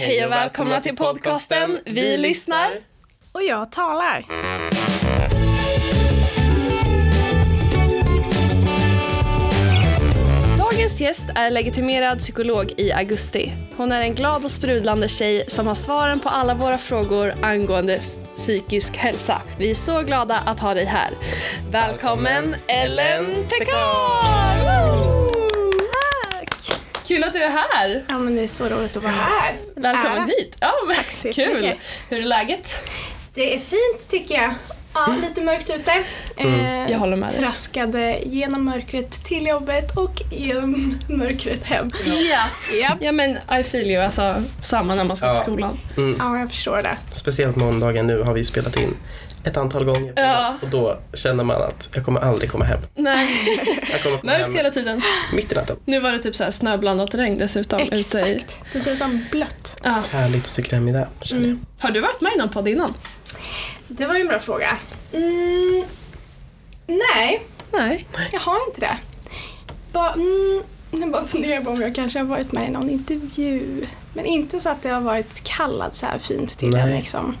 Hej och välkomna till podcasten Vi lyssnar. Och jag talar. Dagens gäst är legitimerad psykolog i augusti. Hon är en glad och sprudlande tjej som har svaren på alla våra frågor angående psykisk hälsa. Vi är så glada att ha dig här. Välkommen Ellen Pekar! Kul att du är här! Ja men det är så roligt att vara här. Välkommen Ära. hit! Ja, men Tack så Kul! mycket. Hur är läget? Det är fint tycker jag. Ja, lite mörkt ute. Eh, Jag håller med dig. Traskade genom mörkret till jobbet och genom mörkret hem. Ja. Japp. ja men I feel you, alltså samma när man ska till Ja. skolan. Ja, jag förstår det. Speciellt måndagen nu har vi spelat in ett antal gånger. Ja. Och då känner man att jag kommer aldrig komma hem. Nej, Jag kommer komma mörkt hem hela tiden. mitt i natten. Nu var det typ så här snöblandat regn dessutom. Ute i... Exakt. Dessutom blött. Ja. Härligt att cykla hem i det, känner jag. Har du varit med i någon podd innan? Det var ju en bra fråga. Mm, nej, Nej. jag har inte det. Ba, mm, jag bara funderar på om jag kanske har varit med i någon intervju. Men inte så att jag har varit kallad så här fint till Nej. en, liksom,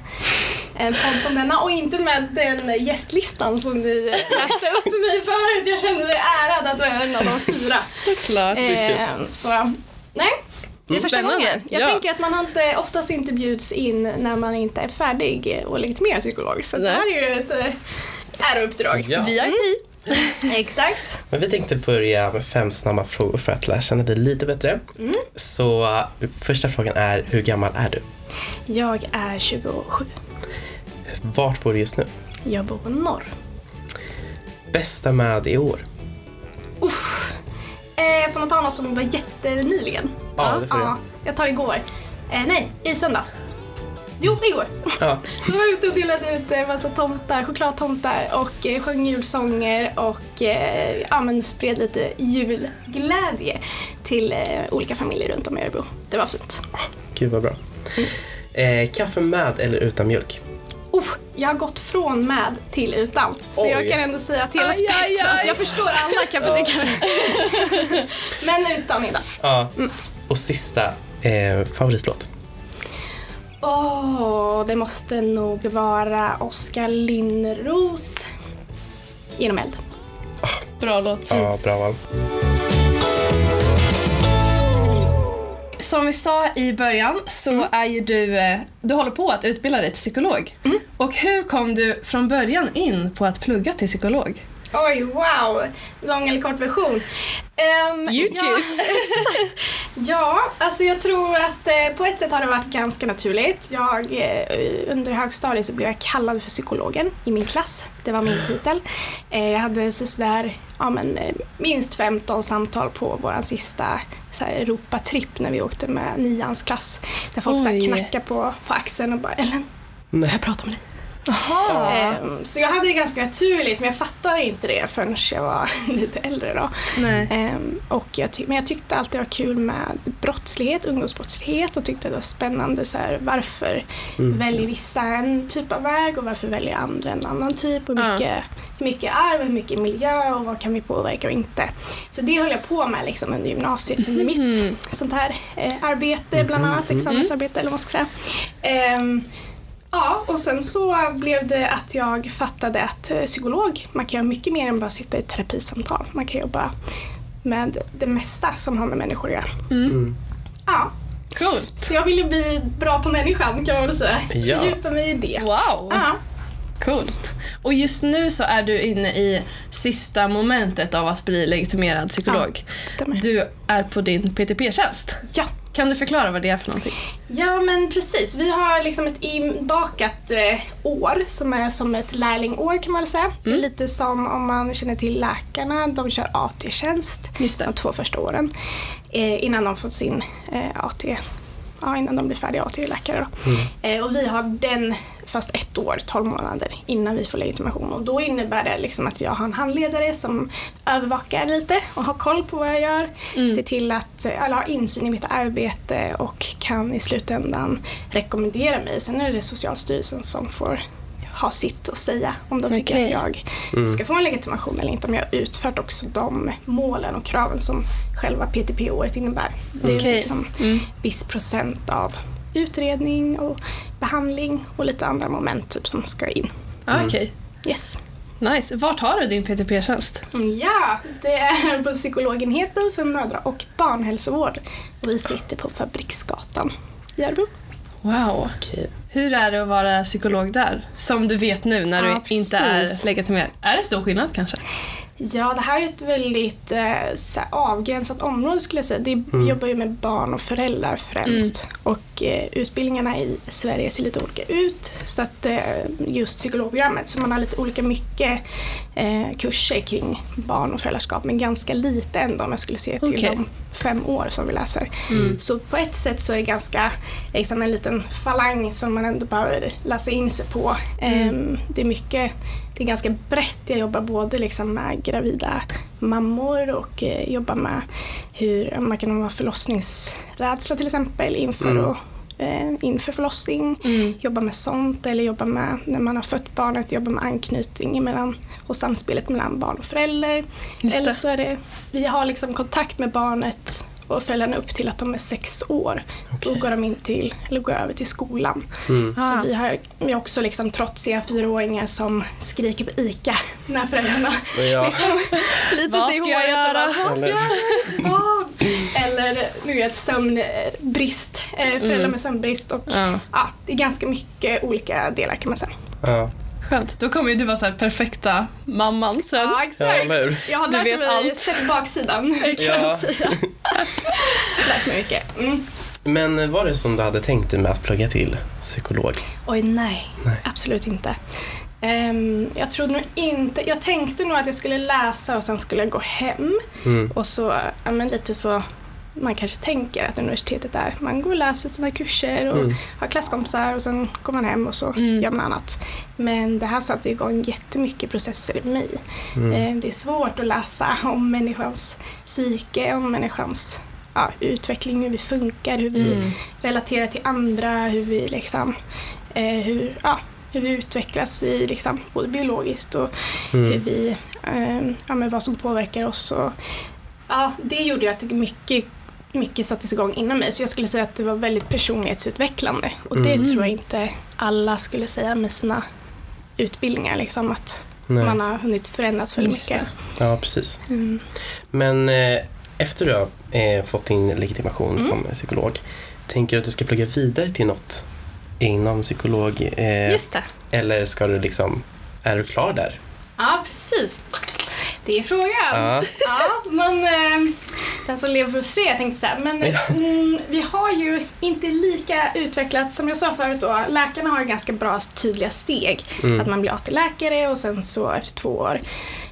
en podd som denna. Och inte med den gästlistan som ni läste upp för mig förut. Jag kände mig ärad att vara en av de fyra. Såklart. Eh, så nej, det är första Spännande. gången. Jag Ja. tänker att man inte, oftast inte bjuds in när man inte är färdig och legitimerad psykolog. Så det Nej. här är ju ett eh, ärouppdrag. Ja. VIP. Exakt. Men vi tänkte börja med fem snabba frågor för att lära känna dig lite bättre. Mm. Så första frågan är, hur gammal är du? Jag är 27. Vart bor du just nu? Jag bor på norr. Bästa med i år? Uff. Eh, får man ta något som var jättenyligen? Ja, det får ja, Jag tar igår. Eh, nej, i söndags. Jo, igår. Ja. Jag var ute och delade ut en massa tomtar, chokladtomtar och eh, sjöng julsånger och eh, ja, men spred lite julglädje till eh, olika familjer runt om i Örebro. Det var fint. Gud vad bra. Eh, kaffe med eller utan mjölk? Oh, jag har gått från med till utan. Så Oj. jag kan ändå säga att hela Aj, aj, spektrat, aj. jag förstår alla tycka. Men utan idag. Ja. Och sista, eh, favoritlåt? Åh, det måste nog vara Oskar Linnros Genom eld. Bra låt. Ja, bra val. Som vi sa i början så är ju du, eh, du håller på att utbilda dig till psykolog. Och hur kom du från början in på att plugga till psykolog? Oj, wow! Lång eller kort version? Um, You ja, choose. exakt. ja, alltså jag tror att eh, på ett sätt har det varit ganska naturligt. Jag, eh, under högstadiet så blev jag kallad för psykologen i min klass. Det var min titel. Eh, jag hade så sådär, ja, men, eh, minst 15 samtal på vår sista så här, Europatripp när vi åkte med nians klass. Där folk så här, Oj. knackade på, på axeln och bara “Ellen, får jag prata med dig?” Ehm, Så jag hade det ganska naturligt men jag fattade inte det förrän jag var lite äldre då. Nej. Ehm, och jag men jag tyckte alltid det var kul med brottslighet, ungdomsbrottslighet och tyckte det var spännande så här, varför väljer vissa en typ av väg och varför väljer andra en annan typ och mycket, hur mycket arv, hur mycket miljö och vad kan vi påverka och inte. Så det höll jag på med liksom under gymnasiet under mitt sånt här eh, arbete bland annat, examensarbete eller vad man ska säga. Ehm, Ja, och sen så blev det att jag fattade att eh, psykolog, man kan göra mycket mer än bara sitta i ett terapisamtal. Man kan jobba med det mesta som har med människor att göra. Mm. Ja, Coolt. så jag ville bli bra på människan kan man väl säga. Ja. Fördjupa mig i det. Wow. Ja, Coolt. Och just nu så är du inne i sista momentet av att bli legitimerad psykolog. det stämmer. Du är på din PTP-tjänst. Ja. Kan du förklara vad det är för någonting? Ja men precis, vi har liksom ett inbakat eh, år som är som ett lärlingår kan man väl säga. Det är lite som om man känner till läkarna, de kör AT-tjänst de två första åren eh, innan de fått sin eh, AT, ja innan de blir färdiga AT-läkare då. Eh, och vi har den fast ett år, 12 månader innan vi får legitimation och då innebär det liksom att jag har en handledare som övervakar lite och har koll på vad jag gör, ser till att alla har insyn i mitt arbete och kan i slutändan rekommendera mig. Sen är det Socialstyrelsen som får ha sitt att säga om de tycker Okej. att jag ska få en legitimation eller inte. Om jag har utfört också de målen och kraven som själva PTP-året innebär. Det är Okej. liksom Mm. viss procent av utredning och behandling och lite andra moment typ, som ska in. Ah, Okej, Yes. nice. Vart har du din PTP-tjänst? Ja, det är på psykologenheten för mödra och barnhälsovård. Och vi sitter på Fabriksgatan i Örebro. Wow. Okej. Hur är det att vara psykolog där? Som du vet nu när Ja, du inte är precis. legitimerad. Är det stor skillnad kanske? Ja, det här är ett väldigt eh, avgränsat område skulle jag säga. Det jobbar ju med barn och föräldrar främst. Och eh, utbildningarna i Sverige ser lite olika ut. Så att eh, just psykologprogrammet, så man har lite olika mycket eh, kurser kring barn och föräldraskap. Men ganska lite ändå om jag skulle se till Okej. de fem år som vi läser. Så på ett sätt så är det ganska liksom en liten falang som man ändå behöver läsa in sig på. Ehm, det är mycket det är ganska brett. Jag jobbar både liksom med gravida mammor och eh, jobbar med hur man kan ha förlossningsrädsla till exempel inför, Mm. och, eh, inför förlossning. Jobba med sånt eller jobba med när man har fött barnet, jobba med anknytning mellan, och samspelet mellan barn och förälder. Eller så är det, vi har liksom kontakt med barnet och föräldrarna upp till att de är sex år. Då går de in till, eller går över till skolan. Mm. Ah. Så vi har, vi har också liksom trotsiga fyraåringar som skriker på ICA när föräldrarna Ja. liksom sliter sig i håret Vad ska jag göra? Eller du vet, sömnbrist. Eh, föräldrar Mm. med sömnbrist och Ja. ja, det är ganska mycket olika delar kan man säga. Ja. Skönt. Då kommer ju du vara så här perfekta mamman sen. Ja, Ja, exakt. eller hur? jag har Du lärt vet mig allt. sett baksidan Ja. jag säga. lärt mig mycket. Mm. Men var det som du hade tänkt dig med att plugga till psykolog? Oj, nej. Nej. Absolut inte. Ehm, jag trodde nog inte, jag tänkte nog att jag skulle läsa och sen skulle jag gå hem. Mm. Och så, ja men lite så, man kanske tänker att universitetet är, man går och läser sina kurser och Mm. har klasskompisar och sen går man hem och så Mm. gör man annat. Men det här satte igång jättemycket processer i mig. Mm. Eh, det är svårt att läsa om människans psyke, om människans ja, utveckling, hur vi funkar, hur vi Mm. relaterar till andra, hur vi liksom, eh, hur, ja, hur vi utvecklas i liksom, både biologiskt och hur Mm. vi, eh, ja, men vad som påverkar oss. Och, ja, det gjorde ju att mycket, mycket sattes igång inom mig. Så jag skulle säga att det var väldigt personlighetsutvecklande. Och det Mm. tror jag inte alla skulle säga med sina utbildningar. Liksom, att Nej. man har hunnit förändras väldigt Just mycket. Ja, precis. Mm. Men eh, efter du har eh, fått din legitimation Mm. som psykolog, tänker du att du ska plugga vidare till något inom psykolog? Eh, Just det. eller ska du liksom, är du klar där? Ja, precis. Det är frågan. Ja. Ja, men eh, den som lever får se. Jag tänkte så här, men Ja. mm, vi har ju inte lika utvecklat, som jag sa förut då, läkarna har ganska bra tydliga steg. Mm. Att man blir AT-läkare och sen så efter två år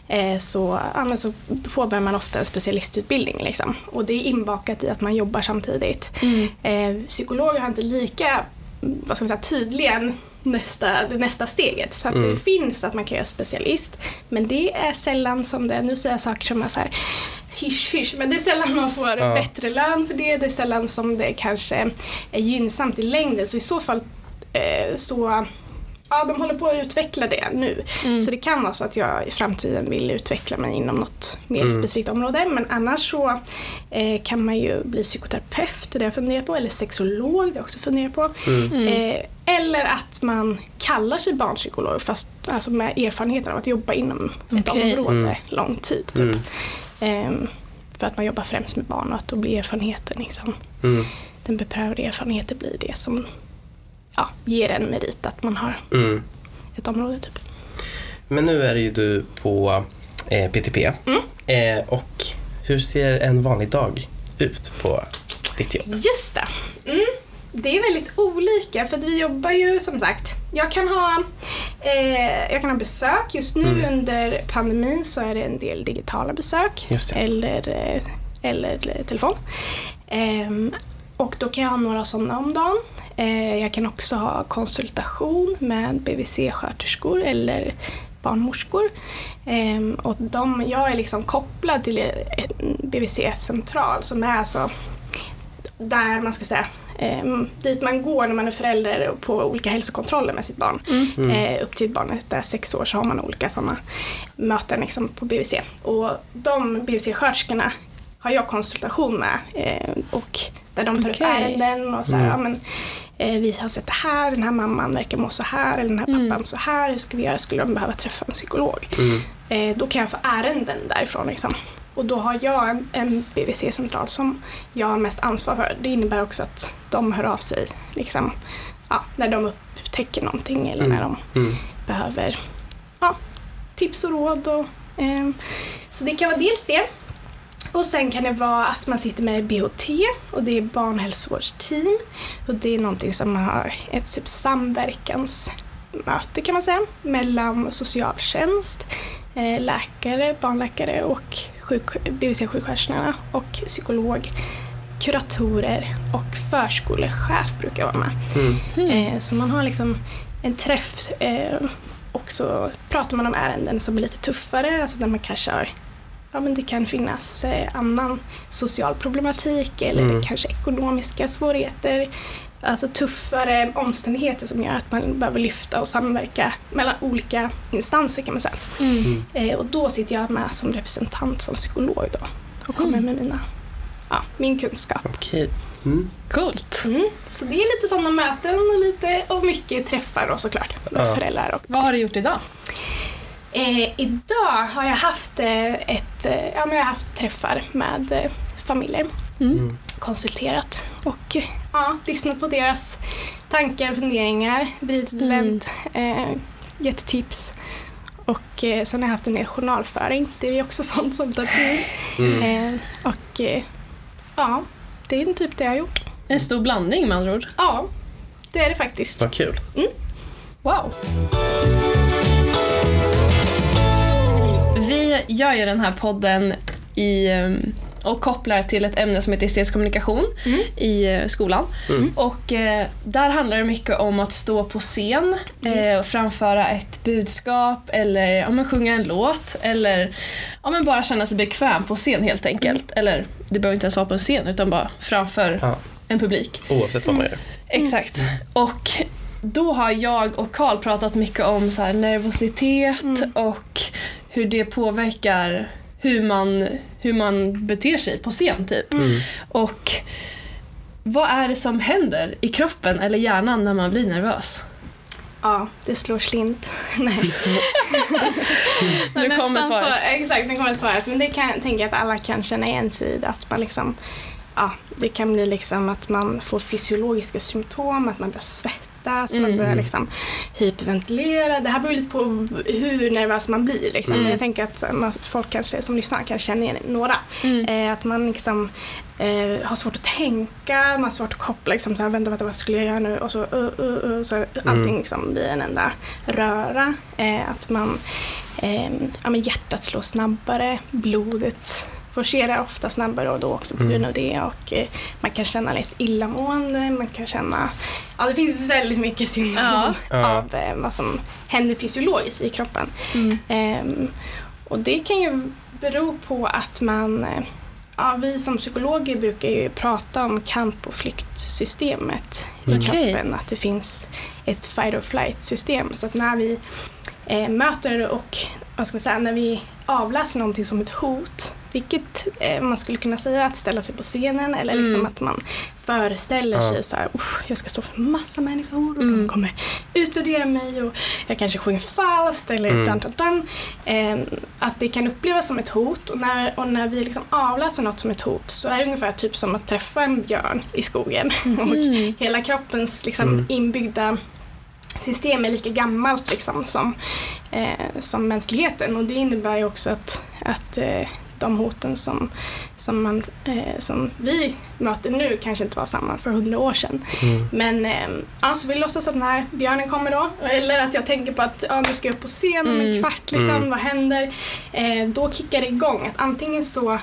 eh, så, ja, men så påbörjar man ofta en specialistutbildning. Liksom. Och det är inbakat i att man jobbar samtidigt. Mm. Eh, psykologer har inte lika vad ska man säga, tydliga nästa, det nästa steget. Så att Mm. det finns att man kan göra specialist. Men det är sällan som det, nu säger jag saker som är så här hysch hysch, men det är sällan man får Ja. bättre lön för det. Det är sällan som det kanske är gynnsamt i längden. Så i så fall eh, så Ja, de håller på att utveckla det nu. Mm. Så det kan vara så att jag i framtiden vill utveckla mig inom något mer Mm. specifikt område. Men annars så eh, kan man ju bli psykoterapeut, det har jag funderat på. Eller sexolog, det har jag också funderat på. Mm. Eh, eller att man kallar sig barnpsykolog fast alltså med erfarenheten av att jobba inom ett Okej. område Mm. lång tid. Typ. Mm. Ehm, för att man jobbar främst med barn och att då blir erfarenheten liksom, Mm. den beprövade erfarenheten blir det som ja, ger en merit att man har Mm. ett område. Typ. Men nu är ju du på eh, PTP. Mm. Eh, och hur ser en vanlig dag ut på ditt jobb? Just det. Mm. Det är väldigt olika för att vi jobbar ju som sagt, jag kan ha, eh, jag kan ha besök. Just nu Mm. under pandemin så är det en del digitala besök eller, eh, eller telefon. Ehm, och då kan jag ha några sådana om dagen. Eh, jag kan också ha konsultation med BVC-sköterskor eller barnmorskor. Ehm, och de, jag är liksom kopplad till en BVC-central som är alltså där man ska säga ehm, dit man går när man är förälder på olika hälsokontroller med sitt barn. Mm. Eh, upp till barnet är sex år så har man olika sådana möten liksom, på BVC. Och de BVC-sköterskorna har jag konsultation med eh, och där de tar Okej. upp ärenden och så här, Mm. ja, men, vi har sett det här, den här mamman verkar må så här eller den här pappan så här, hur ska vi göra, skulle de behöva träffa en psykolog? Mm. Eh, då kan jag få ärenden därifrån. Liksom. Och då har jag en, en BVC-central som jag har mest ansvar för. Det innebär också att de hör av sig liksom, ja, när de upptäcker någonting eller när de Mm. behöver ja, tips och råd. Och, ehm, så det kan vara dels det. Och sen kan det vara att man sitter med BHT och det är barnhälsovårdsteam. Och det är någonting som man har ett typ samverkansmöte kan man säga mellan socialtjänst, eh, läkare, barnläkare och sjuk, BVC-sjuksköterskorna och psykolog, kuratorer och förskolechef brukar vara med. Mm. Eh, så man har liksom en träff eh, och så pratar man om ärenden som är lite tuffare, alltså där man kanske har Ja, men det kan finnas eh, annan social problematik eller Mm. kanske ekonomiska svårigheter. Alltså tuffare omständigheter som gör att man behöver lyfta och samverka mellan olika instanser kan man säga. Mm. Eh, och då sitter jag med som representant som psykolog då och kommer med mina, ja, min kunskap. Okej. Mm. Coolt. Mm. Så det är lite sådana möten och, lite, och mycket träffar och såklart med Ja. föräldrar. Och, Vad har du gjort idag? Eh, idag har jag haft, eh, ett, eh, ja, men jag har haft träffar med eh, familjer, Mm. konsulterat och ja, lyssnat på deras tankar och funderingar, vridit och vänt, eh, gett tips. Och eh, sen har jag haft en del journalföring. Det är ju också sånt som tar tid. Mm. Eh, och eh, ja, det är typ det jag har gjort. En stor blandning med andra ord. Ja, det är det faktiskt. Vad kul. Wow. Vi gör ju den här podden i, um, och kopplar till ett ämne som heter estetisk kommunikation Mm. i eh, skolan. Mm. Och eh, där handlar det mycket om att stå på scen eh, Yes. och framföra ett budskap eller ja, men sjunga en låt eller ja, men bara känna sig bekväm på scen helt enkelt. Eller det behöver inte ens vara på en scen utan bara framför Ja. en publik. Oavsett vad man gör. Exakt. Och då har jag och Karl pratat mycket om så nervositet Mm. och hur det påverkar hur man, hur man beter sig på scen typ. Mm. Och vad är det som händer i kroppen eller hjärnan när man blir nervös? Ja, det slår slint. Nej. Nu kommer svaret. Så, exakt, nu kommer svaret. Men det kan jag tänka att alla kan känna igen sig i. Att man liksom, ja, det kan bli liksom att man får fysiologiska symptom, att man börjar svettas, man Mm. börjar liksom hyperventilera. Det här beror lite på hur nervös man blir. Liksom. Mm. Jag tänker att man, folk kanske som lyssnar kan känna igen några. Mm. Eh, att man liksom eh, har svårt att tänka, man har svårt att koppla, liksom, så här, vänta, vänta, vad skulle jag göra nu? Och så, uh, uh, uh, så allting liksom blir en enda röra. Eh, att man, eh, ja, men hjärtat slår snabbare, blodet forcerar ofta snabbare och då också på grund av det. Och eh, man kan känna lite illamående, man kan känna, ja det finns väldigt mycket symptom Ja. Av eh, vad som händer fysiologiskt i kroppen. Mm. Ehm, och det kan ju bero på att man, eh, ja, vi som psykologer brukar ju prata om kamp och flyktsystemet i Mm. Okej. kroppen. Att det finns ett fight or flight system. Så att när vi möter och vad ska man säga, när vi avläser någonting som ett hot, vilket eh, man skulle kunna säga att ställa sig på scenen eller liksom Mm. att man föreställer Ja. sig så här, "Uff, jag ska stå för massa människor och Mm. de kommer utvärdera mig och jag kanske sjunger falskt eller Mm. dun, dun, dun. Eh, att det kan upplevas som ett hot och när, och när vi liksom avläser något som ett hot så är det ungefär typ som att träffa en björn i skogen. och Mm. hela kroppens liksom, Mm. inbyggda system är lika gammalt liksom, som, eh, som mänskligheten och det innebär ju också att, att eh, de hoten som, som, man, eh, som vi möter nu kanske inte var samma för hundra år sedan. Mm. Men eh, ja, så vi låtsas att den här björnen kommer då. Eller att jag tänker på att ja, nu ska jag upp på scen om en Mm. kvart. Liksom, Mm. Vad händer? Eh, då kickar det igång. Att antingen så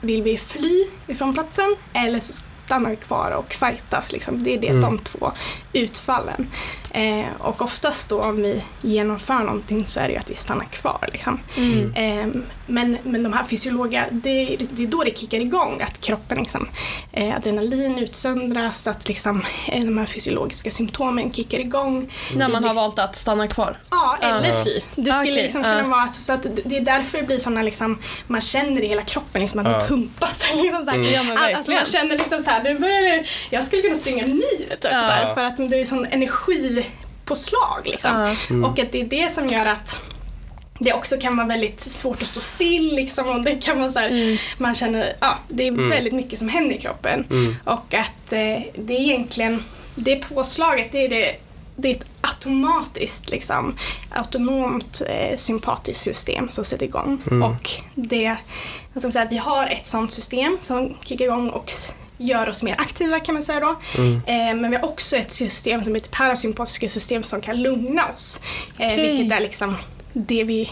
vill vi fly ifrån platsen eller så stannar vi kvar och fightas. Liksom. Det är det, Mm. de två utfallen. Eh, och oftast då om vi genomför någonting så är det ju att vi stannar kvar. Liksom. Mm. Eh, men, men de här fysiologiska, det, det är då det kickar igång, att kroppen liksom, eh, adrenalin utsöndras, att liksom, eh, de här fysiologiska symptomen kickar igång. När man har valt att stanna kvar. Ja, eller Ja. fly. Det skulle Okej, liksom kunna vara så att det är därför det blir såna liksom, man känner i hela kroppen liksom att Ja. man pumpas. Liksom så här. Mm. Ja, Alltså man känner liksom så här, här, nu börjar det, jag skulle kunna springa en mil typ, så här, för att det är sån energipåslag liksom. Mm. Och att det är det som gör att det också kan vara väldigt svårt att stå still liksom och det kan vara så här, man känner, ja det är Mm. väldigt mycket som händer i kroppen. Mm. Och att eh, det är egentligen, det påslaget det är det det är ett automatiskt, liksom, autonomt eh, sympatiskt system som sätter igång. Mm. Och det, ska man säga, vi har ett sånt system som kickar igång och gör oss mer aktiva kan man säga då. Mm. Eh, men vi har också ett system som heter parasympatiska system som kan lugna oss. Eh, Okej. Vilket är liksom det vi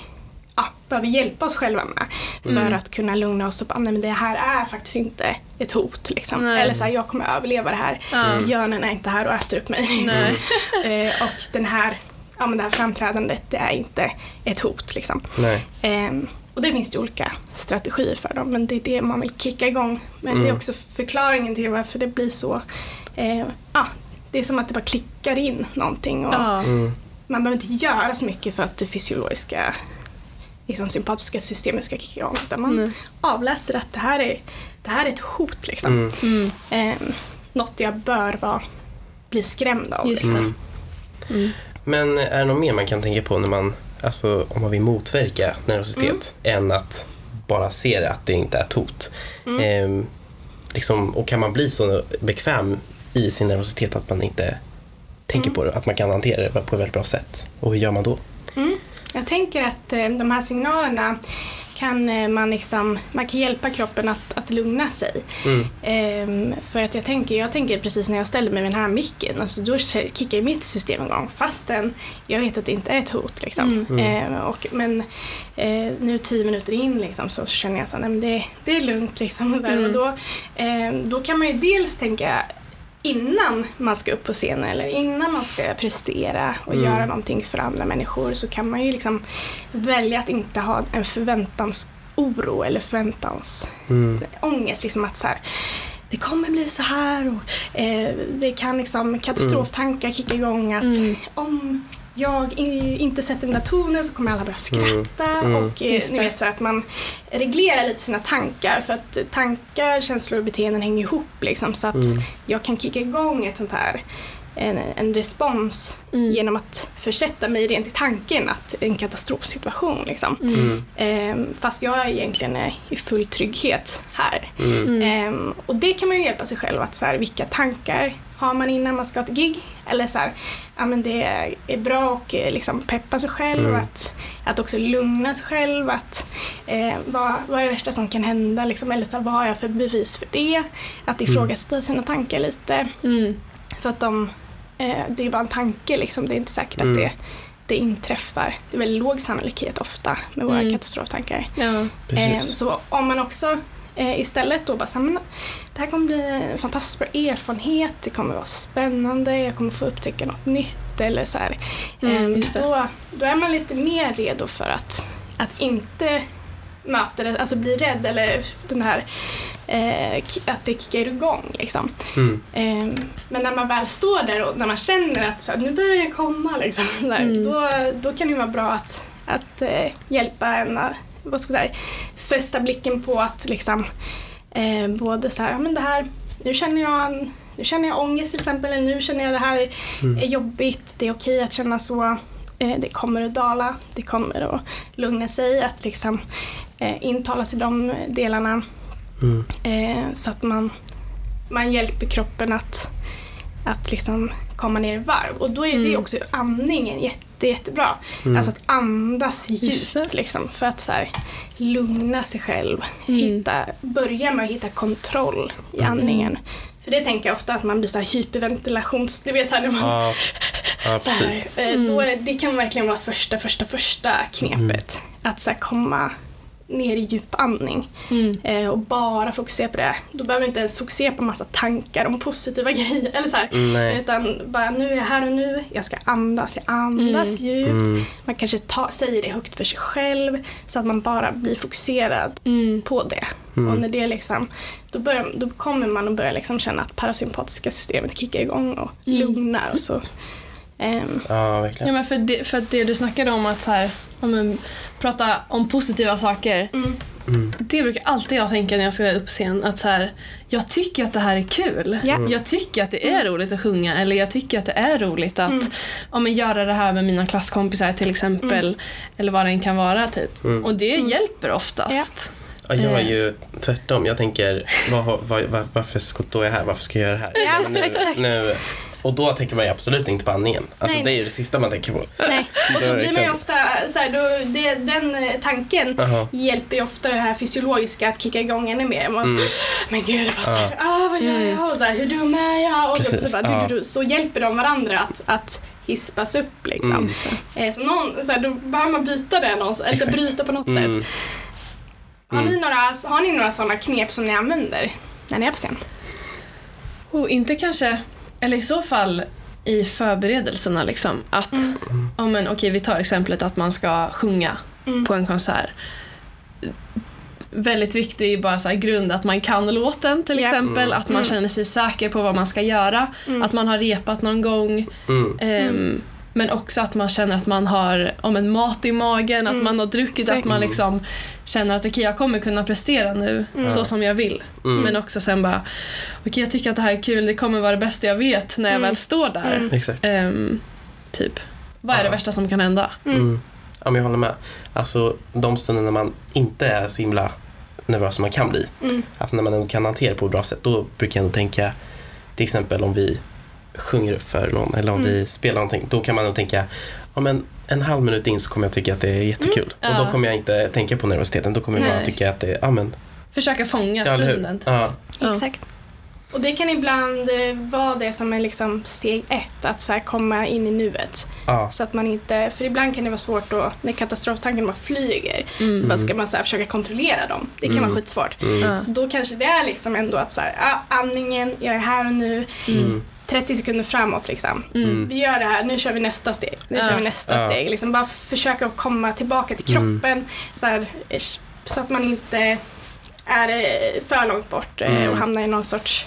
ja, behöver hjälpa oss själva med. För Mm. att kunna lugna oss och bara, nej men det här är faktiskt inte ett hot. Liksom. Nej. Eller så här, jag kommer överleva det här. Ja. Björnen är inte här och äter upp mig. Liksom. Eh, och den här, ja, men det här framträdandet det är inte ett hot. Liksom. Nej. Och det finns det olika strategier för dem, men det är det man vill kicka igång. Men det är Mm. också förklaringen till varför det blir så. Eh, ja, det är som att det bara klickar in någonting och Ja. Mm. man behöver inte göra så mycket för att det fysiologiska liksom, sympatiska systemet ska kicka igång. Utan man Nej. avläser att det här är, det här är ett hot. Liksom. Mm. Mm. Ehm, något jag bör vara, bli skrämd av. Just liksom. Mm. Mm. Men är det något mer man kan tänka på när man, alltså om man vill motverka nervositet än att bara se det att det inte är ett hot? Mm. Ehm, liksom, och kan man bli så bekväm i sin nervositet att man inte tänker Mm. på det, att man kan hantera det på ett väldigt bra sätt? Och hur gör man då? Mm. Jag tänker att eh, de här signalerna kan eh, man liksom, man kan hjälpa kroppen att, att lugna sig. Mm. Ehm, för att jag tänker, jag tänker precis när jag ställer mig med den här micken, alltså då kickar mitt system igång fastän jag vet att det inte är ett hot. Liksom. Mm. Ehm, och, men eh, nu tio minuter in liksom, så känner jag så här, nej, men det, det är lugnt. Liksom, och, där. Mm. och då, ehm, då kan man ju dels tänka innan man ska upp på scenen eller innan man ska prestera och Mm. göra någonting för andra människor så kan man ju liksom välja att inte ha en förväntansoro eller förväntans Mm. ångest. Liksom att så här, det kommer bli så här och eh, det kan liksom katastroftankar kicka igång att Mm. om jag inte sätter den där tonen så kommer alla börja skratta Mm. Mm. och eh, Just ni det. vet så att man reglerar lite sina tankar för att tankar, känslor och beteenden hänger ihop liksom så att Mm. jag kan kicka igång ett sånt här en, en respons Mm. genom att försätta mig rent i tanken att en katastrofsituation liksom. Mm. Ehm, fast jag egentligen är i full trygghet här. Mm. Mm. Ehm, och det kan man ju hjälpa sig själv att så här, vilka tankar har man innan man ska ha ett gig? Eller så här, ja men det är, bra att eh, liksom peppa sig själv Mm. att, att också lugna sig själv. Att, eh, vad, vad är det värsta som kan hända? Liksom, eller så här, vad har jag för bevis för det? Att ifrågasätta sina tankar lite. Mm. För att de, eh, det är bara en tanke liksom. Det är inte säkert Mm. att det, det inträffar. Det är väldigt låg sannolikhet ofta med våra Mm. katastroftankar. Ja. Eh, så om man också eh, istället då bara så här, men det här kommer bli en fantastiskt bra erfarenhet, det kommer vara spännande, jag kommer få upptäcka något nytt eller så här. Mm, Eh, då, då är man lite mer redo för att, att inte möta det, alltså bli rädd eller den här eh, att det kickar igång liksom. Mm. Eh, men när man väl står där och när man känner att så, här, nu börjar det komma, liksom, där, Mm. då, då kan det vara bra att, att eh, hjälpa en vad ska jag säga, fästa blicken på att liksom, eh, både så här, ja, men det här, nu känner jag en, nu känner jag ångest till exempel, eller nu känner jag det här Mm. är jobbigt, det är okej att känna så, eh, det kommer att dala, det kommer att lugna sig, att liksom eh, intala sig de delarna Mm. Eh, så att man, man hjälper kroppen att, att liksom komma ner i varv. Och då är det Mm. också andningen jätte, jättebra. Mm. Alltså att andas djupt liksom, för att så här, lugna sig själv. Mm. Hitta, börja med att hitta kontroll i Mm. andningen. För det tänker jag ofta att man blir så här hyperventilations... Du vet så här, när man, Ja, ja, så här, precis. eh, Mm. då är, det kan verkligen vara första, första, första knepet. Att så här, komma ner i djupandning Mm. eh, och bara fokusera på det. Då behöver du inte ens fokusera på massa tankar om positiva grejer. Eller så här. Mm. Utan bara nu är jag här och nu, jag ska andas, jag andas djupt. Mm. Man kanske ta, säger det högt för sig själv så att man bara blir fokuserad Mm. på det. Mm. Och när det liksom, då, börjar, då kommer man att börja liksom känna att parasympatiska systemet kickar igång och Mm. lugnar. Och så. Ehm, Ja, Ja, verkligen. men för, det, för att det du snackade om att så här, ja, men, prata om positiva saker mm, det brukar alltid jag tänka när jag ska upp på scen. Att så här, jag tycker att det här är kul. Ja. Jag tycker att det är roligt att sjunga. Eller jag tycker att det är roligt att ja, men göra det här med mina klasskompisar till exempel. Eller vad det än kan vara. Typ. Och det hjälper oftast. Ja, jag är Eh. ju tvärtom. Jag tänker, vad, har- vad, var, varför står jag här? Varför ska jag göra det här? Ja, nu, exakt. Nu, och då tänker man ju absolut inte på andningen. Alltså Nej, det är ju det sista man tänker på. Nej. Och Då blir man ju ofta så här, då, det, den eh, tanken Jaha. hjälper ju ofta det här fysiologiska att kicka igång ännu mer. Man, Mm. Men gud, vad, så här, ah, vad gör jag? Och så här, hur dum är jag? Och så, Precis, så, bara, ja. du, du, du, så hjälper de varandra att, att hispas upp. Liksom. Mm. Eh, så någon, så här, då behöver man byta det någonstans, eller Exakt. bryta på något Mm. sätt. Har, ni några, har ni några sådana knep som ni använder när ni är på scen? Och inte kanske, eller i så fall i förberedelserna liksom. Att, ja men okej vi tar exemplet att man ska sjunga Mm. på en konsert. Väldigt viktig bara så här grund att man kan låten till exempel. Mm. Att man känner sig säker på vad man ska göra. Att man har repat någon gång. Mm. Ehm, Men också att man känner att man har om en mat i magen, att man har druckit, Exakt. att man liksom känner att okej jag kommer kunna prestera nu så som jag vill. Mm. Men också sen bara, okej jag tycker att det här är kul, det kommer vara det bästa jag vet när jag väl står där. Exakt. Ehm, typ, vad är det Ja. värsta som kan hända? Mm. Ja, men jag håller med. Alltså de stunder när man inte är så himla nervös som man kan bli. Mm. Alltså när man ändå kan hantera det på ett bra sätt. Då brukar jag ändå tänka, till exempel om vi sjunger upp för någon eller om Mm. vi spelar någonting. Då kan man nog tänka, ja men en halv minut in så kommer jag tycka att det är jättekul. Mm. Och Ja. då kommer jag inte tänka på nervositeten. Då kommer jag bara tycka att det är, ja men, Försöka fånga ja, stunden. Ja. Ja. Exakt. Och det kan ibland eh, vara det som är liksom steg ett, att så här komma in i nuet. Ja. Så att man inte, för ibland kan det vara svårt då, när katastroftanken bara flyger, så bara ska man så här försöka kontrollera dem. Det kan Mm. vara skitsvårt. Mm. Så då kanske det är liksom ändå att så här, ja, andningen, jag är här och nu, Mm. 30 sekunder framåt liksom. Mm. Vi gör det här, nu kör vi nästa steg. Nu Ja. kör vi nästa Ja. steg. Liksom bara försöka komma tillbaka till Mm. kroppen så, här, så att man inte är eh, för långt bort eh, Mm. och hamnar i någon sorts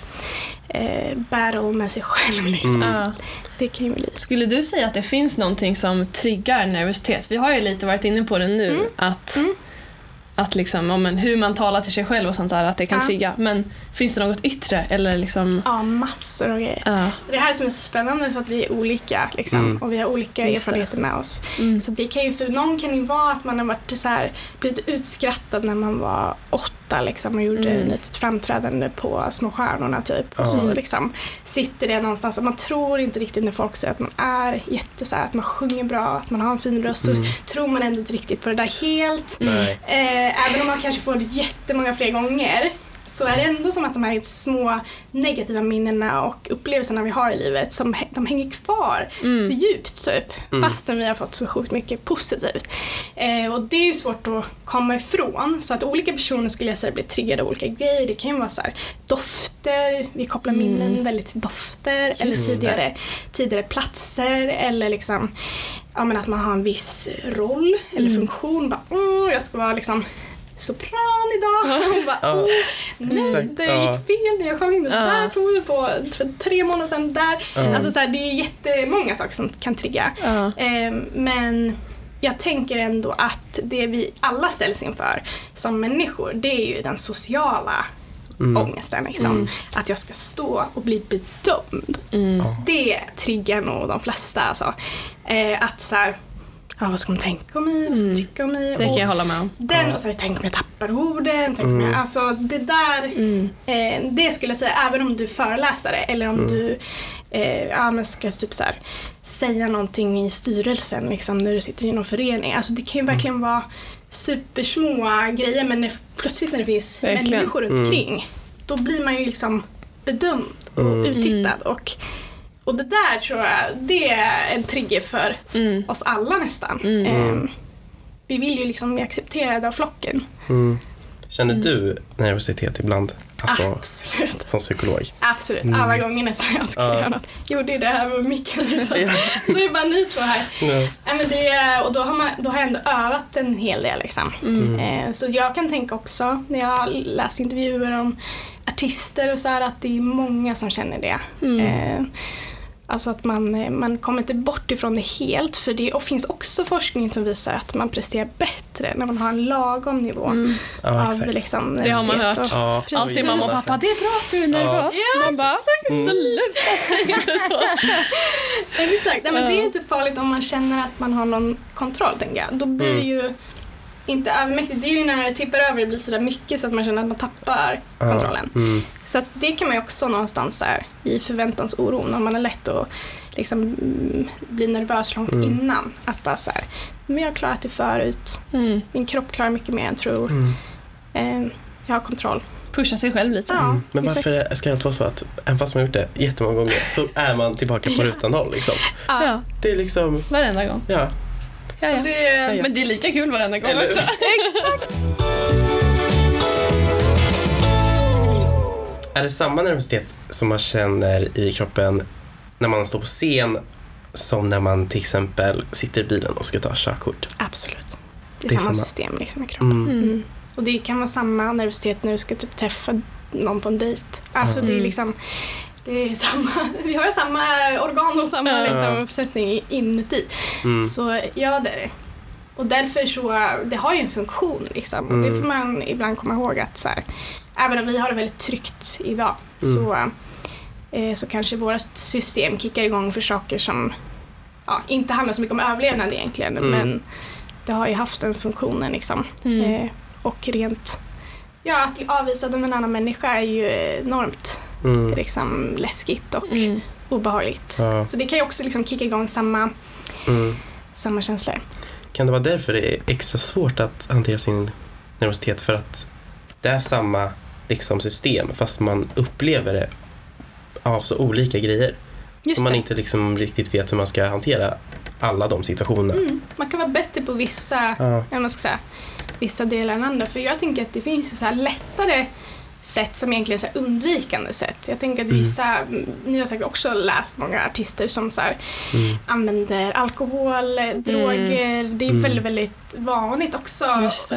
eh, battle med sig själv. Liksom. Mm. Det kan ju bli Skulle du säga att det finns någonting som triggar nervositet? Vi har ju lite varit inne på det nu. Mm. Att, Mm. Att liksom, ja, men hur man talar till sig själv och sånt där, att det kan Ja. trigga. Men finns det något yttre? Eller liksom, Ja, massor av grejer. ja. Det här som är så spännande för att vi är olika liksom, Mm. och vi har olika Just det. erfarenheter med oss. Mm. Så det kan ju, för någon kan ju vara att man har varit så här, blivit utskrattad när man var åtta liksom, och gjorde Mm. ett litet framträdande på Små stjärnorna typ. Och så liksom, sitter det någonstans man tror inte riktigt när folk säger att man är jätte så här, att man sjunger bra, att man har en fin röst. Mm. Så tror man ändå inte riktigt på det där helt. Eh, även om man kanske får det jättemånga fler gånger så är det ändå som att de här små negativa minnena och upplevelserna vi har i livet som de hänger kvar Mm. så djupt typ. Mm. Fastän vi har fått så sjukt mycket positivt. Eh, och det är ju svårt att komma ifrån. Så att olika personer skulle jag säga blir triggade av olika grejer. Det kan ju vara så här, dofter, vi kopplar minnen väldigt till dofter. eller Just tidigare, tidigare platser. Eller liksom ja, men att man har en viss roll eller funktion. Bara, mm, jag ska vara liksom sopran idag. Och bara, Ja, nej, det gick fel när jag sjöng. Det där tog vi på för tre månader sedan. Där. Alltså, så här, det är jättemånga saker som kan trigga. Ehm, men jag tänker ändå att det vi alla ställs inför som människor, det är ju den sociala Mm. ångesten. Liksom. Att jag ska stå och bli bedömd. Mm. Det triggar nog de flesta. Alltså. Eh, att så här, ja, vad ska de tänka om mig? Vad ska de Mm. tycka om mig? Det kan Och jag hålla med om. den och så här, tänk om jag tappar orden. Tänk om jag, alltså det där, Mm. eh, det skulle jag säga även om du är föreläsare eller om du eh, ja, men ska typ så här, säga någonting i styrelsen liksom, när du sitter i någon förening. Alltså det kan ju verkligen vara supersmå grejer men när, plötsligt när det finns Verkligen. människor runt omkring då blir man ju liksom bedömd och Mm. uttittad. Och, och det där tror jag, det är en trigger för Mm. oss alla nästan. Mm. Ehm, vi vill ju liksom bli accepterade av flocken. Mm. Känner du nervositet ibland? Alltså, Absolut. som psykolog? Absolut. Mm. Alla gånger nästan jag ska Ja. göra något. Gjorde ju det här med micken liksom. Ja. Då är det bara ni två här. Ja. Nej, men det, och då har, man, då har jag ändå övat en hel del. Liksom. Mm. Eh, så jag kan tänka också när jag läst intervjuer om artister och så här att det är många som känner det. Alltså att man, eh, man kommer inte bort ifrån det helt för det och finns också forskning som visar att man presterar bättre när man har en lagom nivå Mm. Ja, av liksom, Det har man hört. och- Ja, Precis. Alltid mamma och pappa, det är bra att du är nervös. Man bara, Mm. sluta säg inte så. Exakt. Nej, men det är Ja. inte farligt om man känner att man har någon kontroll, tänker jag. Då blir det Mm. ju inte övermäktigt. Det är ju när det tippar över det blir sådär mycket så att man känner att man tappar kontrollen. Ja, mm, Så att det kan man ju också någonstans här, i förväntansoron, om man är lätt att liksom, mm, bli nervös långt Mm. innan. Att bara så här, men jag har klarat det förut, Mm. min kropp klarar mycket mer än jag tror, mm. eh, jag har kontroll. Pusha sig själv lite. Ja, Mm. Men exakt. varför ska det inte vara så att även fast man har gjort det jättemånga gånger så är man tillbaka på rutan noll liksom? Ja, Det är liksom, varenda gång. ja. Ja, ja. Det, Men det är lika kul varenda gång Eller- också. Är det samma nervositet som man känner i kroppen när man står på scen som när man till exempel sitter i bilen och ska ta körkort? absolut. Det är, Det är samma, samma. system liksom i kroppen. Mm. Mm. Och det kan vara samma nervositet när du ska typ träffa någon på en dejt. Alltså det är Mm. liksom det är samma, vi har ju samma organ och samma Ja. liksom, uppsättning inuti. Mm. Så ja, det är det. Och därför så, det har ju en funktion liksom. Och det Mm. får man ibland komma ihåg att så här, även om vi har det väldigt tryggt idag Mm. så, eh, så kanske våra system kickar igång för saker som ja, inte handlar så mycket om överlevnad egentligen. Mm. Men det har ju haft den funktionen liksom. Mm. Eh, och rent, ja att bli avvisad av en annan människa är ju enormt Mm. liksom, läskigt och Mm. obehagligt. Ja. Så det kan ju också liksom kicka igång samma, Mm. samma känslor. Kan det vara därför det är extra svårt att hantera sin nervositet? För att det är samma liksom, system fast man upplever det av så olika grejer. Just så man det. inte liksom riktigt vet hur man ska hantera alla de situationerna. Mm, man kan vara bättre på vissa, Ja. man ska säga, vissa delar än andra. För jag tänker att det finns ju så här lättare sätt som egentligen är så undvikande sätt. Jag tänker att Mm. vissa, mm, ni har säkert också läst många artister som så här, Mm. använder alkohol, eh, droger. Det är Mm. väldigt, väldigt vanligt också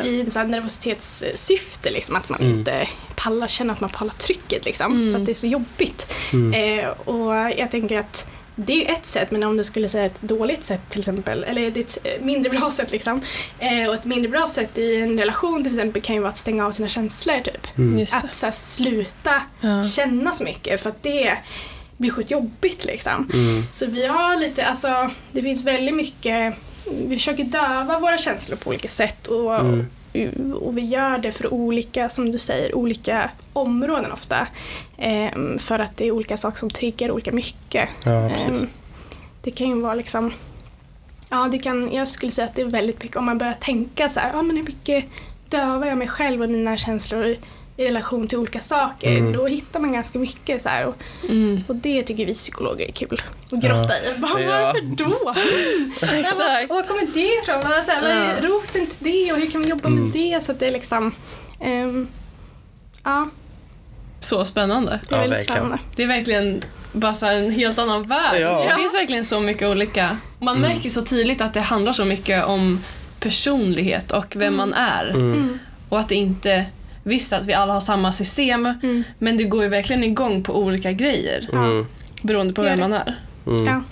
i så här nervositetssyfte. Liksom, att man Mm. inte pallar, känner att man pallar trycket liksom, Mm. för att det är så jobbigt. Mm. Eh, och jag tänker att det är ju ett sätt, men om du skulle säga ett dåligt sätt till exempel, eller ett eh, mindre bra sätt liksom. Eh, och ett mindre bra sätt i en relation till exempel kan ju vara att stänga av sina känslor typ. Mm. Att så här, sluta Ja. känna så mycket för att det blir sjukt jobbigt liksom. Mm. Så vi har lite, alltså det finns väldigt mycket, vi försöker döva våra känslor på olika sätt och, Mm. Och vi gör det för olika, som du säger, olika områden ofta. Ehm, för att det är olika saker som triggar olika mycket. Ja. Ehm, det kan ju vara liksom, ja det kan, jag skulle säga att det är väldigt mycket om man börjar tänka så här, ja men hur mycket dövar jag mig själv och mina känslor i relation till olika saker, Mm. då hittar man ganska mycket så här. Och, Mm. och det tycker vi psykologer är kul att grotta i. Bara, Ja. Varför då? Exakt. Var kommer det ifrån? Vad, vad är Ja. roten till det och hur kan vi jobba Mm. med det? Så att det är liksom, ehm, ja, Så spännande. det är Ja, väldigt verkligen. spännande. Det är verkligen bara så en helt annan värld. Ja. Det finns verkligen så mycket olika. Man Mm. märker så tydligt att det handlar så mycket om personlighet och vem man är. Mm. Mm. Och att det inte, visst att vi alla har samma system, Mm. men det går ju verkligen igång på olika grejer Mm. beroende på vem man är. Mm. Ja.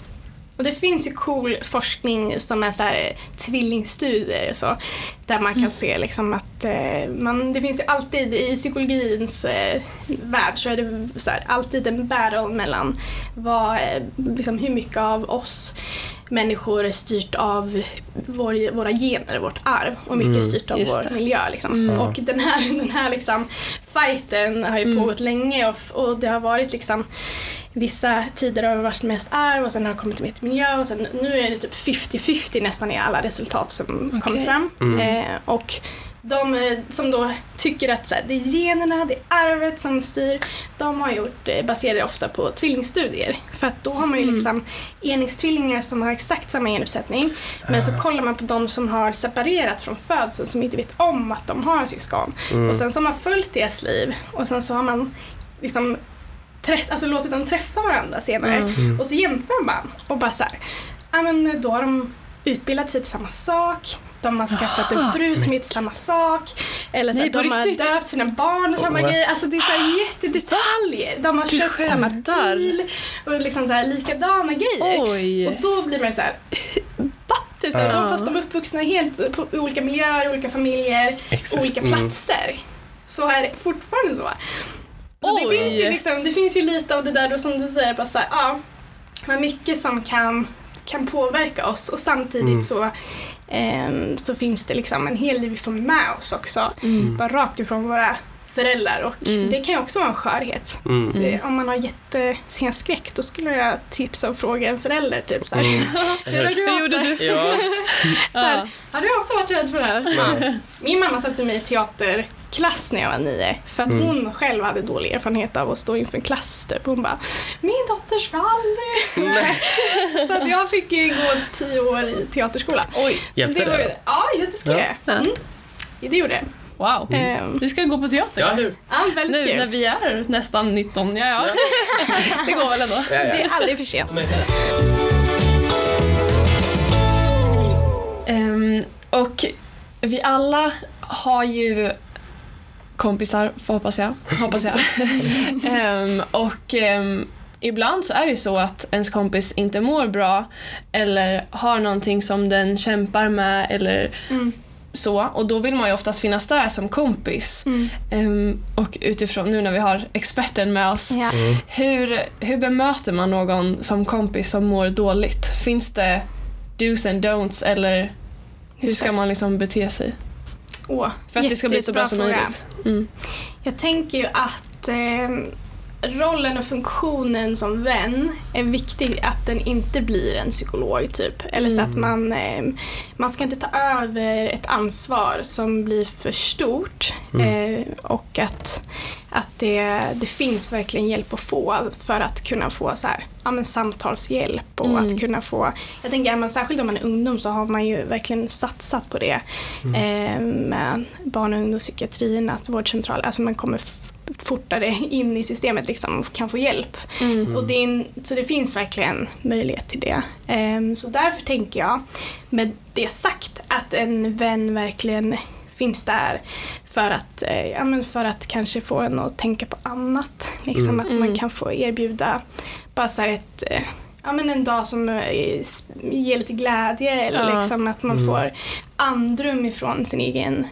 Och det finns ju cool forskning som är så här, eh, tvillingstudier och så, där man kan se liksom att eh, man, det finns ju alltid i psykologins eh, värld så är det så här, alltid en battle mellan vad, liksom, hur mycket av oss människor är styrt av vår, våra gener, vårt arv och mycket Mm. styrt av Just vår det. miljö. Liksom. Mm. Och den här, den här liksom, fighten har ju Mm. pågått länge och, och det har varit liksom Vissa tider har det varit mest arv och sen har det kommit mer till miljö och sen, nu är det typ 50-50 nästan i alla resultat som Okej. kommer fram. Mm. Eh, och de eh, som då tycker att så här, det är generna, det är arvet som styr, de har gjort, eh, baserar ofta på tvillingstudier. För att då har man ju Mm. liksom enäggstvillingar som har exakt samma genuppsättning men så Ah. kollar man på de som har separerat från födseln som inte vet om att de har syskon. Mm. Och sen så har man följt deras liv och sen så har man liksom träff, alltså låtit dem träffa varandra senare. Mm. Mm. Och så jämför man och bara så här, ja men då har de utbildat sig till samma sak, de har skaffat en Aha. fru som heter samma sak, eller så Nej, de har riktigt? döpt sina barn och samma What? grej. Alltså det är så här jättedetaljer. De har Du köpt samma skämtar. bil och liksom så här likadana grejer. Och Oj. då blir man så här, va? Typ så här, Ja. de, fast de är uppvuxna helt på, olika miljöer, olika familjer, Exakt. olika Mm. platser. Så är det fortfarande så. Så det finns, ju liksom, det finns ju lite av det där då som du säger, bara så här, ja, men mycket som kan, kan påverka oss och samtidigt Mm. så, ehm, så finns det liksom en hel del vi får med oss också, Mm. bara rakt ifrån våra föräldrar och Mm. det kan ju också vara en skörhet. Mm. Det, om man har jättesen skräck då skulle jag tipsa och fråga en förälder typ så här, Mm. Hur har du gjorde du? Ja. Så här, Ja. Har du också varit rädd för det här? Ja. Min mamma satte mig i teaterklass när jag var nio för att Mm. hon själv hade dålig erfarenhet av att stå inför en klass. Typ. Hon bara, min dotter ska aldrig... så att jag fick ju gå tio år i teaterskola. Oj. Så Hjälpte det? Var ja, det skulle jag. Ja. Mm. Det gjorde det. Wow. Ehm, Vi ska gå på teater. Ja, nu. ja, väldigt Nu kul. när vi är nästan 19, ja ja. Det går väl ändå. Ja, Det är ja. aldrig för sent. Ehm, och vi alla har ju kompisar, hoppas jag. Hoppas jag. Ehm, och ehm, ibland så är det så att ens kompis inte mår bra eller har någonting som den kämpar med eller Mm. Så. Och då vill man ju oftast finnas där som kompis. Mm. Ehm, och utifrån nu när vi har experten med oss, Ja. Mm. hur, hur bemöter man någon som kompis som mår dåligt? Finns det do's and don'ts eller hur ska man liksom bete sig? Åh, För att det ska bli så bra som möjligt. Mm. Jag tänker ju att eh, rollen och funktionen som vän är viktig att den inte blir en psykolog typ. Eller så att man, eh, man ska inte ta över ett ansvar som blir för stort. Eh, och att, att det, det finns verkligen hjälp att få för att kunna få så här, ja, men samtalshjälp och Mm. att kunna få, jag tänker men särskilt om man är ungdom så har man ju verkligen satsat på det eh, med barn och ungdomspsykiatrin, att vårdcentraler, alltså man kommer fortare in i systemet liksom och kan få hjälp. Mm. Och det en, så det finns verkligen möjlighet till det. Ehm, så därför tänker jag, med det sagt, att en vän verkligen finns där för att, eh, ja, men för att kanske få en att tänka på annat. Liksom Mm. att Mm. man kan få erbjuda bara så här ett eh, Ja, men en dag som eh, ger lite glädje eller Ja. liksom att man Mm. får andrum ifrån sin egen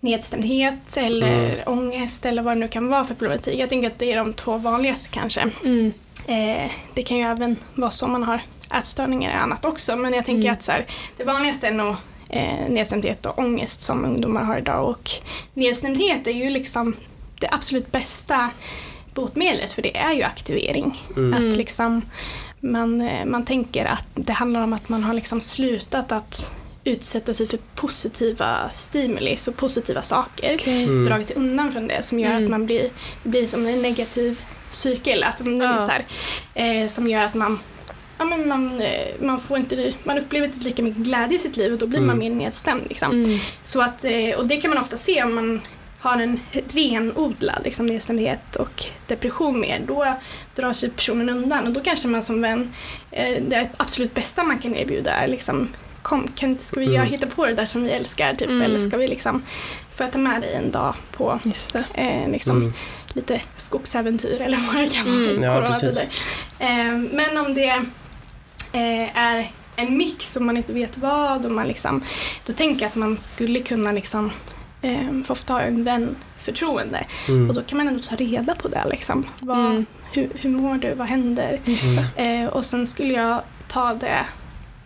nedstämdhet eller Mm. ångest eller vad det nu kan vara för problematik. Jag tänker att det är de två vanligaste kanske. Mm. Eh, det kan ju även vara så om man har ätstörningar och annat också men jag tänker Mm. att så här, det vanligaste är nog eh, nedstämdhet och ångest som ungdomar har idag och nedstämdhet är ju liksom det absolut bästa botemedlet för det är ju aktivering. Mm. Att liksom man, eh, man tänker att det handlar om att man har liksom slutat att utsätta sig för positiva stimuli, så positiva saker Okej. Mm. dragit sig undan från det som gör Mm. att man blir, det blir som en negativ cykel. Att man, Ja. så här, eh, som gör att man, ja, men man, eh, man, får inte, man upplever inte lika mycket glädje i sitt liv och då blir man mer Mm. nedstämd. Liksom. Mm. Så att, eh, och det kan man ofta se om man har en renodlad liksom, nedstämdhet och depression mer. Då drar sig personen undan och då kanske man som vän, eh, det absolut bästa man kan erbjuda är liksom Kom, kan, inte- ska vi Mm. hitta på det där som vi älskar? Typ, Mm. Eller ska vi liksom, får jag ta med dig en dag på Just det. eh, liksom, Mm. lite skogsäventyr eller vad det kan vara Mm. i Ja, coronatider. Eh, men om det eh, är en mix och man inte vet vad och man liksom, då tänker jag att man skulle kunna liksom, eh, få ofta ha en vän förtroende Mm. och då kan man ändå ta reda på det. Liksom. Vad, Mm. hur, hur mår du? Vad händer? Just det. Eh, och sen skulle jag ta det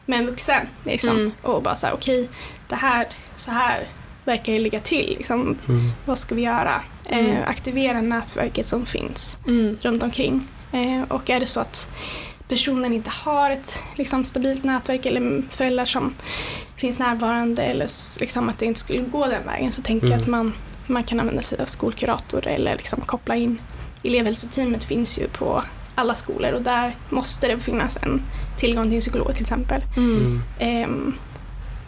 med en vuxen liksom, Mm. och bara säga okej, det här, så här verkar det ligga till. Liksom, Mm. vad ska vi göra? Eh, Mm. aktivera nätverket som finns Mm. runt omkring. Eh, och är det så att personen inte har ett liksom, stabilt nätverk eller föräldrar som finns närvarande eller liksom, att det inte skulle gå den vägen så tänker jag Mm. att man, man kan använda sig av skolkurator eller liksom, koppla in elevhälsoteamet finns ju på alla skolor och där måste det finnas en tillgång till en psykolog till exempel. Mm. Mm. Ehm,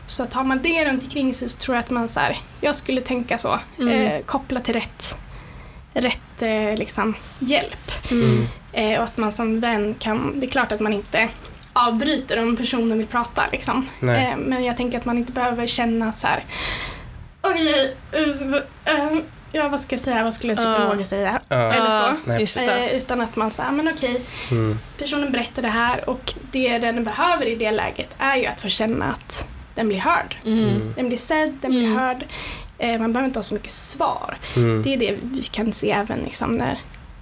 så att har man det runt omkring sig så tror jag att man så här, jag skulle tänka så, Mm. eh, koppla till rätt, rätt eh, liksom, hjälp. Mm. Eh, och att man som vän kan, det är klart att man inte avbryter om personen vill prata. Liksom. Eh, men jag tänker att man inte behöver känna så här. Okej, eh, ja vad ska jag säga, vad skulle psykologer säga? Ja. Eller så. Nej. Just det. Eh, utan att man säger, men okej, Mm. personen berättar det här och det den behöver i det läget är ju att få känna att den blir hörd. Mm. Den blir sedd, den blir Mm. hörd. Eh, man behöver inte ha så mycket svar. Mm. Det är det vi kan se även liksom när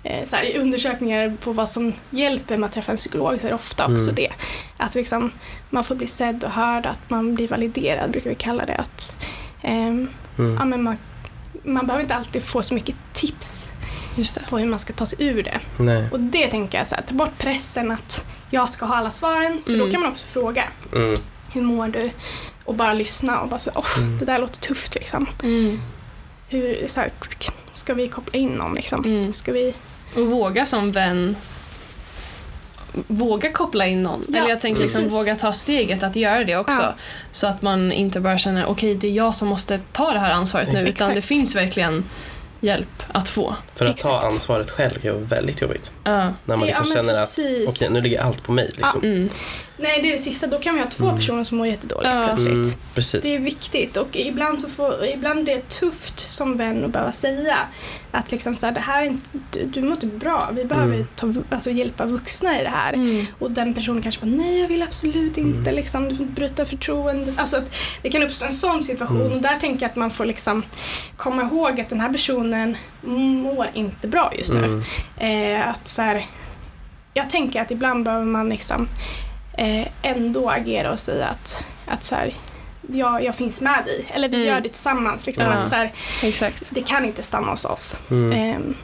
eh, så här, undersökningar på vad som hjälper med att träffa en psykolog så är det ofta också Mm. det. Att liksom, man får bli sedd och hörd, att man blir validerad brukar vi kalla det. Att, ehm, Mm. ja, men man, man behöver inte alltid få så mycket tips Just det. på hur man ska ta sig ur det. Nej. Och det tänker jag, så här, ta bort pressen att jag ska ha alla svaren. För då Mm. kan man också fråga, Mm. hur mår du? Och bara lyssna och bara så, åh, Mm. det där låter tufft liksom. Mm. Hur, så här, ska vi koppla in någon liksom? Mm. Ska vi... Och våga som vän våga koppla in någon. Ja, Eller jag tänker liksom precis. våga ta steget att göra det också. Ja. Så att man inte bara känner okej det är jag som måste ta det här ansvaret nu Exakt. utan det finns verkligen hjälp att få. För att ta Exakt. ansvaret själv är väldigt jobbigt. Ja. När man liksom känner precis. att okej, nu ligger allt på mig. Liksom. Mm. Nej, det är det sista. Då kan vi ha två Mm. personer som mår jättedåligt Ja. plötsligt. Mm, precis. Det är viktigt och ibland, så får, ibland är det tufft som vän att behöva säga att liksom så här, det här är inte, du, du mår inte bra, vi behöver Mm. ta, alltså, hjälpa vuxna i det här. Mm. Och den personen kanske bara, nej jag vill absolut inte, Mm. liksom, du får inte bryta förtroende. Alltså att det kan uppstå en sån situation Mm. och där tänker jag att man får liksom komma ihåg att den här personen mår inte bra just nu. Mm. Eh, att så här, jag tänker att ibland behöver man liksom eh, ändå agera och säga att, att så här, ja, jag finns med dig. Eller vi Mm. gör det tillsammans. Liksom, Ja. att så här, Exakt. det kan inte stanna hos oss. Mm. Ehm,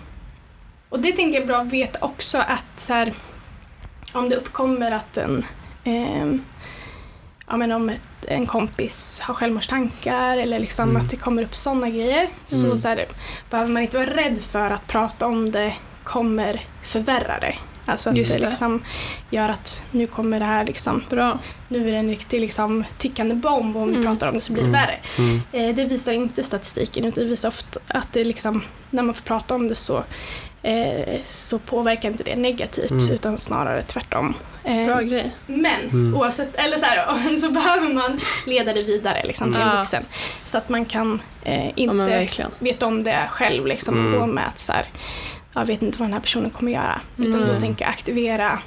och det tänker jag är bra att veta också att så här, om det uppkommer att en, ehm, ja, men om ett, en kompis har självmordstankar eller liksom Mm. att det kommer upp sådana grejer så, Mm. så här, behöver man inte vara rädd för att prata om det kommer förvärra det. Alltså att Just det det. liksom gör att nu kommer det här liksom, Bra. nu är det en riktig liksom tickande bomb och om vi Mm. pratar om det så blir det Mm. värre. Mm. Eh, det visar inte statistiken utan det visar ofta att det liksom, när man får prata om det så, eh, så påverkar inte det negativt Mm. utan snarare tvärtom. Eh, Bra grej. men Mm. oavsett, eller så, här, så behöver man leda det vidare liksom, till Mm. en Ja. vuxen. Så att man kan eh, Ja, inte verkligen. veta om det själv liksom, och Mm. gå med att så här, jag vet inte vad den här personen kommer göra. Utan Mm. då tänka aktivera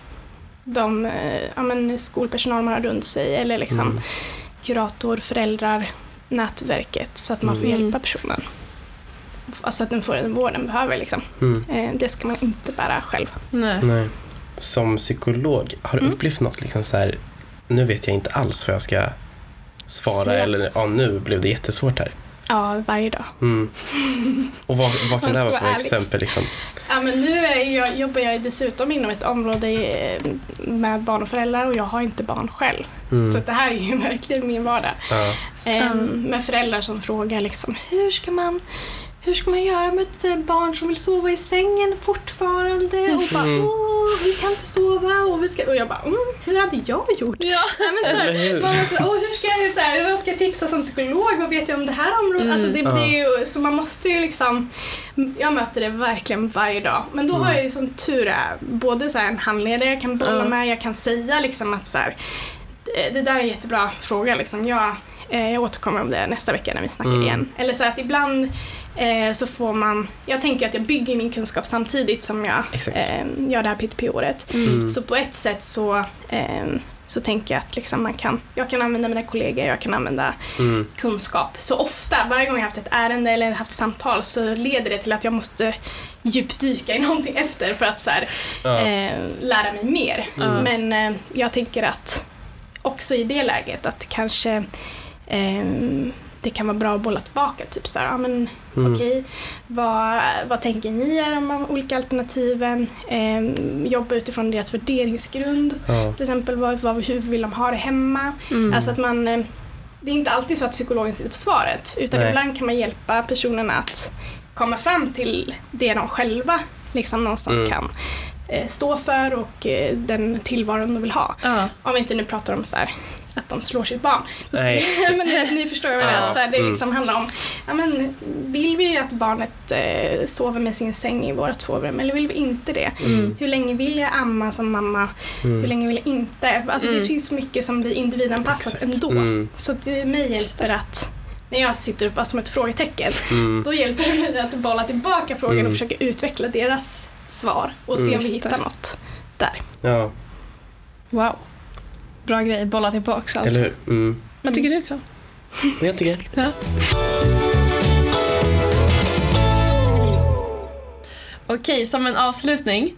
de eh, ja, men skolpersonal man har runt sig eller liksom Mm. kurator, föräldrar, nätverket så att man får Mm. hjälpa personen. Så att den får den vård den behöver. Liksom. Mm. Eh, det ska man inte bära själv. Nej. Nej. Som psykolog, har du Mm. upplevt något liksom så här, nu vet jag inte alls vad jag ska svara Säga. eller ja, nu blev det jättesvårt här. Ja, varje dag. Mm. Och vad, vad kan det vara för ärlig. exempel? Liksom? Ja, men nu är jag, jobbar jag dessutom inom ett område eh, med barn och föräldrar och jag har inte barn själv. Mm. Så att det här är ju verkligen min vardag. Ja. Eh, Mm. Med föräldrar som frågar liksom, hur ska man hur ska man göra med ett eh, barn som vill sova i sängen fortfarande? Och bara, Mm. åh, vi kan inte sova. Och, vi ska... och jag bara, mm, hur hade jag gjort? Ja. Nej, men så här, hur? man alltså, åh, hur ska jag, så här, vad ska jag tipsa som psykolog? Vad vet jag om det här området? Mm. Alltså, det, det är ju, så man måste ju liksom, jag möter det verkligen varje dag. Men då har Mm. jag ju som tur är både så här, en handledare jag kan bolla med, jag kan säga liksom att så här, det, det där är en jättebra fråga. Liksom. Jag, eh, jag återkommer om det nästa vecka när vi snackar Mm. igen. Eller så här, att ibland eh, så får man, jag tänker att jag bygger min kunskap samtidigt som jag eh, gör det här PT-året. Mm. Så på ett sätt så, eh, så tänker jag att liksom man kan, jag kan använda mina kollegor, jag kan använda Mm. kunskap. Så ofta, varje gång jag haft ett ärende eller haft samtal så leder det till att jag måste djupdyka i någonting efter för att så här, Ja. eh, lära mig mer. Mm. Men eh, jag tänker att också i det läget att kanske eh, det kan vara bra att bolla tillbaka. Typ så här, ja, men Mm. okej, vad, vad tänker ni är om de olika alternativen? Eh, jobba utifrån deras värderingsgrund. Ja. Till exempel, vad, vad, hur vill de ha det hemma? Mm. Alltså att man, eh, det är inte alltid så att psykologen sitter på svaret utan Nej. ibland kan man hjälpa personerna att komma fram till det de själva liksom någonstans Mm. kan eh, stå för och eh, den tillvaron de vill ha. Ja. Om vi inte nu pratar om så här, att de slår sitt barn. Nej, men ni, ni förstår vad jag menar. Ja, att Så här, det mm. liksom handlar om, ja, men, vill vi att barnet eh, sover med sin säng i vårt sovrum eller vill vi inte det? Mm. Hur länge vill jag amma som mamma? Hur Mm. länge vill jag inte? Alltså, Mm. Det finns så mycket som blir individanpassat Exakt. ändå. Mm. Så det mig hjälper att när jag sitter upp bara som ett frågetecken Mm. då hjälper det mig att bolla tillbaka frågan Mm. och försöka utveckla deras svar och se Mm. om vi hittar något där. Ja, Wow. Bra grej, bolla tillbaks alltså. eller hur? Mm. Vad tycker du Carl? Jag tycker... Ja. Okej, som en avslutning.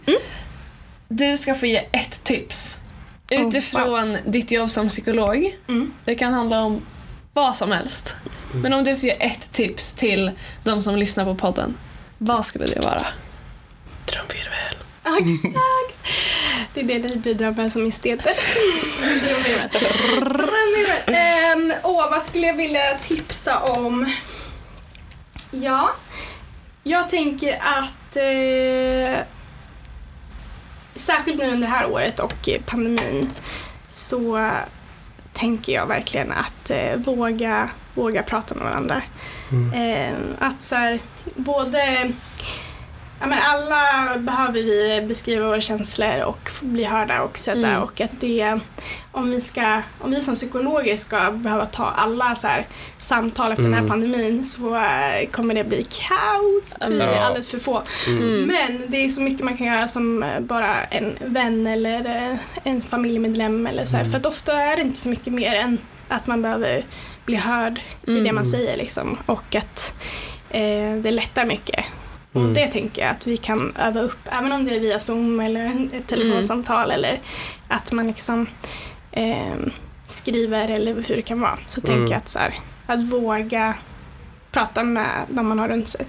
Du ska få ge ett tips. Oh, Utifrån ditt jobb som psykolog. Mm. Det kan handla om vad som helst. Men om du får ge ett tips till de som lyssnar på podden. Vad skulle det vara? Drömvirvel. Ja, exakt! Det är det ni bidrar med som esteter. Ehm, Åh, vad skulle jag vilja tipsa om? Ja, jag tänker att eh, särskilt nu under det här året och pandemin så tänker jag verkligen att eh, våga, våga prata med varandra. Mm. Eh, att så här, både Ja, men alla behöver vi beskriva våra känslor och bli hörda och sedda Mm. och att det om vi, ska, om vi som psykologer ska behöva ta alla så här, samtal efter den här Mm. pandemin så eh, kommer det bli kaos. Vi är alldeles för få. Mm. Men det är så mycket man kan göra som eh, bara en vän eller eh, en familjemedlem eller så här. Mm. För att ofta är det inte så mycket mer än att man behöver bli hörd i det Mm. man säger liksom. Och att eh, det lättar mycket. Mm. Och det tänker jag att vi kan öva upp, även om det är via Zoom eller ett telefonsamtal eller att man liksom eh, skriver eller hur det kan vara. Så Mm. tänker jag att, så här, att våga prata med de man har runt sig.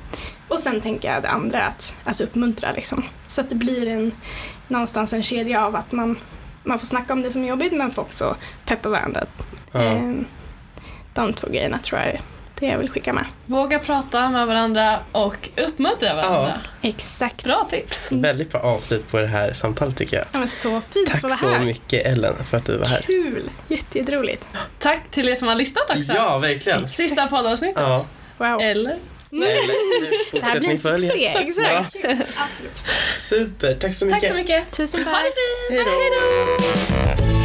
Och sen tänker jag det andra, att, att uppmuntra liksom. Så att det blir en, någonstans en kedja av att man, man får snacka om det som är jobbigt men får också peppa varandra. Ja. Eh, de två grejerna tror jag är det jag vill skicka med. Våga prata med varandra och uppmuntra varandra. Exakt. Bra tips. Väldigt bra avslut på det här samtalet tycker jag. Ja, men så fint Tack så här. mycket Ellen för att du var här. Kul! Jätte, jätteroligt. Tack till er som har lyssnat också. Ja, verkligen. Sista poddavsnittet. Ja. Wow. Eller? Eller, Det här blir en succé, exakt. Absolut. Super, tack så mycket. Tack så mycket. Tusen tack. Ha det fint. Hej då.